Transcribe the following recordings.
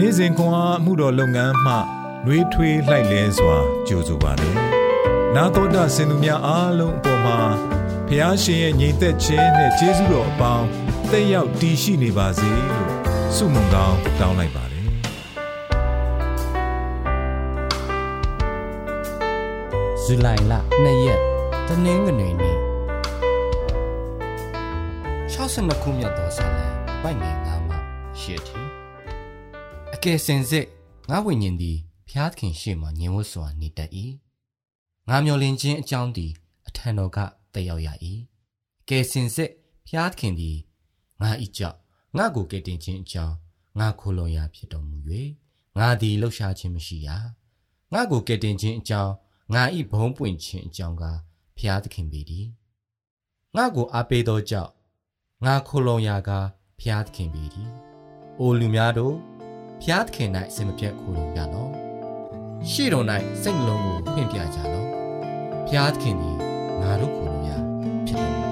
နေ့စဉ်ခွန်အားမှုတော်လုပ်ငန်းမှနှွေးထွေးလှိုက်လဲစွာကြိုဆိုပါတယ်။နာတော်တာစင်သူများအားလုံးအပေါ်မှာဖះရှင်ရဲ့ညီသက်ခြင်းနဲ့ကျေးဇူးတော်အပေါင်းတက်ရောက်တည်ရှိနေပါစေလို့ဆုမွန်ကောင်းတောင်းလိုက်ပါတယ်။ဇူလိုင်လ2ရက်တနင်္ဂနွေနေ့62ခုမြောက်သောဆာလံပိုက်ငယ်9မှရှစ်တီအ ကယ်စင်စစ်ငါဝိညာဉ်သည်ဖျားသခင်ရှေ့မှညင်ဝတ်စွာနေတတ်၏ငါမျော်လင့်ခြင်းအကြောင်းသည်အထံတော်ကတက်ရောက်ရ၏ကယ်စင်စစ်ဖျားသခင်သည်ငါဤကြောင့်ငါကိုကယ်တင်ခြင်းအကြောင်းငါခိုလုံရာဖြစ်တော်မူ၍ငါသည်လှုပ်ရှားခြင်းမရှိရငါကိုကယ်တင်ခြင်းအကြောင်းငါဤဘုံပွင့်ခြင်းအကြောင်းကဖျားသခင်ပေသည်ငါကိုအားပေးသောကြောင့်ငါခိုလုံရာကဖျားသခင်ပေသည်အိုလူများတို့ ဖျားသခင်၌စင်မပြတ်ခိုလုံကြလော့ရှေ့တော်၌စိတ်နှလုံးကိုဖွင့်ပြကြလော့ဖျားသခင်သည်ငါတို့ခိုလုံရာဖြစ်တော်မူ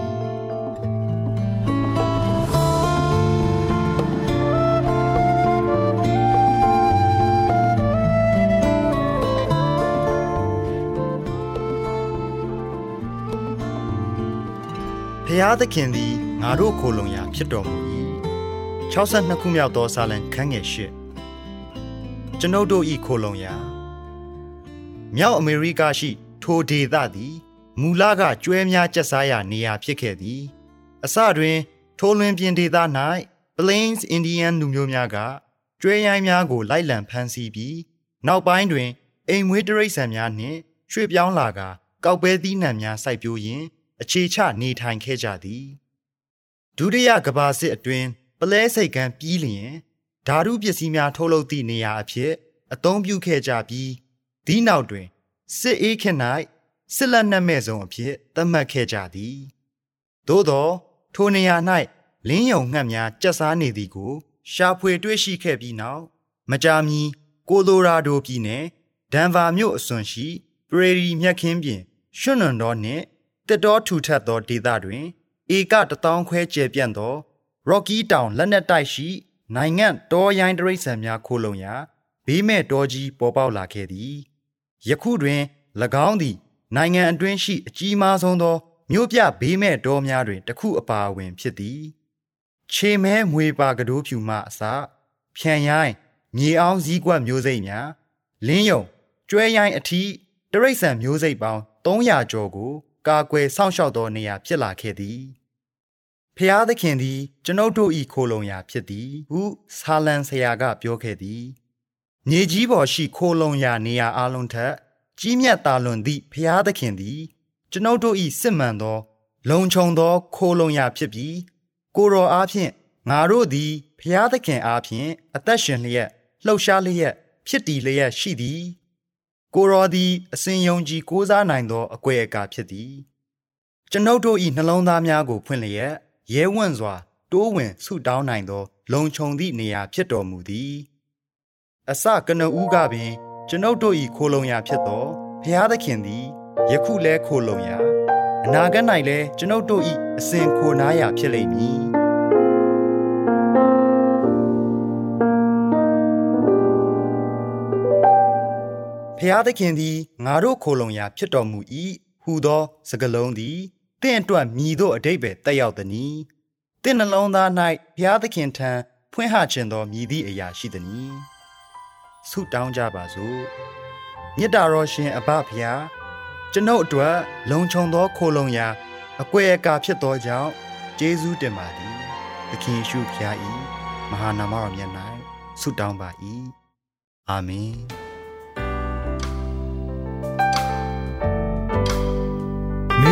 ၏ဖျားသခင်သည်ငါတို့ခိုလုံရာဖြစ်တော်မူ၏62ခုမြောက်သောစာလံခန်းငယ်၈ ကျွန်ုပ်တို့ဤခိုလုံရာမြောက်အမေရိကရှိ ထိုဒေသသည်မူလကကျွဲများကျက်စားရာနေရာဖြစ်ခဲ့သည် အစတွင် ထိုလွင်ပြင်ဒေသ၌ Plains Indian လူမျိုးများကကျွဲရိုင်းများကိုလိုက်လံဖမ်းဆီးပြီး နောက်ပိုင်းတွင် အိမ်မွေးတရိษံများနှင့်ရွှေ့ပြောင်းလာကကောက်ပဲသီးနှံများစိုက်ပျိုးရင်းအခြေချနေထိုင်ခဲ့ကြသည်ဒုတိယကမ္ဘာစစ်အတွင်းပလဲစိတ်ကမ်းပြီးလျင် ဓာတုပစ္စည်းများထုတ်လုပ်သည့်နေရာအဖြစ်အသုံးပြုခဲ့ကြပြီးဒီနောက်တွင်စစ်အေးခေတ်၌စစ်လက်နက်မဲ့ဆုံးအဖြစ်သတ်မှတ်ခဲ့ကြသည်သို့သောထိုနေရာ၌လင်းယုံငှက်များကျက်စားနေသည်ကို ရှာဖွေတွေ့ရှိခဲ့ပြီးနောက်မကြာမီကိုလိုရာဒိုပြည်နယ်ဒန်ဗာမြို့အစွန်ရှိပရေရီမြက်ခင်းပြင်ရွှွနွန်တော်နှင့်တက်တော်ထူထပ်သောဒေသတွင်ဧကတထောင်ခွဲကျယ်ပြန့်သော Rocky Town လက်နက်တိုက်ရှိ နိုင်ငံတောရိုင်းတရိษံများခိုလုံရာဘေးမဲ့တောကြီးပေါ်ပေါက်လာခဲ့သည်ယခုတွင်၎င်းသည် နိုင်ငံအတွင်းရှိအကြီးမားဆုံးသောမြို့ပြဘေးမဲ့တောများတွင်တစ်ခုအပါအဝင်ဖြစ်သည်ခြေမဲမွေပါကတိုးဖြူမှအစဖြန်ရိုင်းမြေအောင်စည်းကွက်မျိုးစိတ်များလင်းယုံကျွဲရိုင်းအထီးတရိษံမျိုးစိတ်ပေါင်း300ကျော်ကို ကာကွယ်စောင့်ရှောက်သောနေရာဖြစ်လာခဲ့သည် ဖျားသခင်သည် ကျွန်ုပ်တို့၏ခိုလုံရာဖြစ်သည်ဟုဆာလံဆရာကပြောခဲ့သည်မြေကြီးပေါ်ရှိခိုလုံရာနေရာအလုံးထက် ကြီးမြတ်သာလွန်သည့်ဖျားသခင်သည် ကျွန်ုပ်တို့၏စစ်မှန်သော လုံခြုံသော ခိုလုံရာဖြစ်ပြီး ကိုရောအားဖြင့်ငါတို့သည်ဖျားသခင်အားဖြင့်အသက်ရှင်လျက်လှုပ်ရှားလျက်ဖြစ်တည်လျက်ရှိသည် ကိုရောသည်အစဉ်ယုံကြည်ကိုးစားနိုင်သောအကွယ်အကာဖြစ်သည် ကျွန်ုပ်တို့၏နှလုံးသားများကိုဖွင့်လျက် ရဲဝံ့စွာ တိုးဝင်ဆုတောင်းနိုင်သော လုံခြုံသည့်နေရာဖြစ်တော်မူသည်အစကနဦးကပင် ကျွန်ုပ်တို့၏ခိုလုံရာဖြစ်သောဘုရားသခင်သည်ယခုလဲခိုလုံရာအနာဂတ်၌လဲကျွန်ုပ်တို့၏အစဉ်ခိုနားရာဖြစ်လိမ့်မည်ဖျားသခင်သည်ငါတို့ခိုလုံရာဖြစ်တော်မူ၏ဟူသောစကားလုံးသည် တင့်အတွက်မြည်သောအတိတ်ပဲတက်ရောက်သည်။တင့်နှလုံးသား၌ဘုရားသခင်ထံဖွင့်ဟခြင်းသောမြည်သည့်အရာရှိသည်။ဆုတောင်းကြပါစို့။မေတ္တာတော်ရှင်အဘဖျားကျွန်ုပ်အတွက်လုံခြုံသောခိုလုံရာအကွယ်အကာဖြစ်သောကြောင့်ကျေးဇူးတင်ပါသည်။သခင်ရှုဖျား၏မဟာနာမတော်မြတ်၌ဆုတောင်းပါ၏။အာမင်။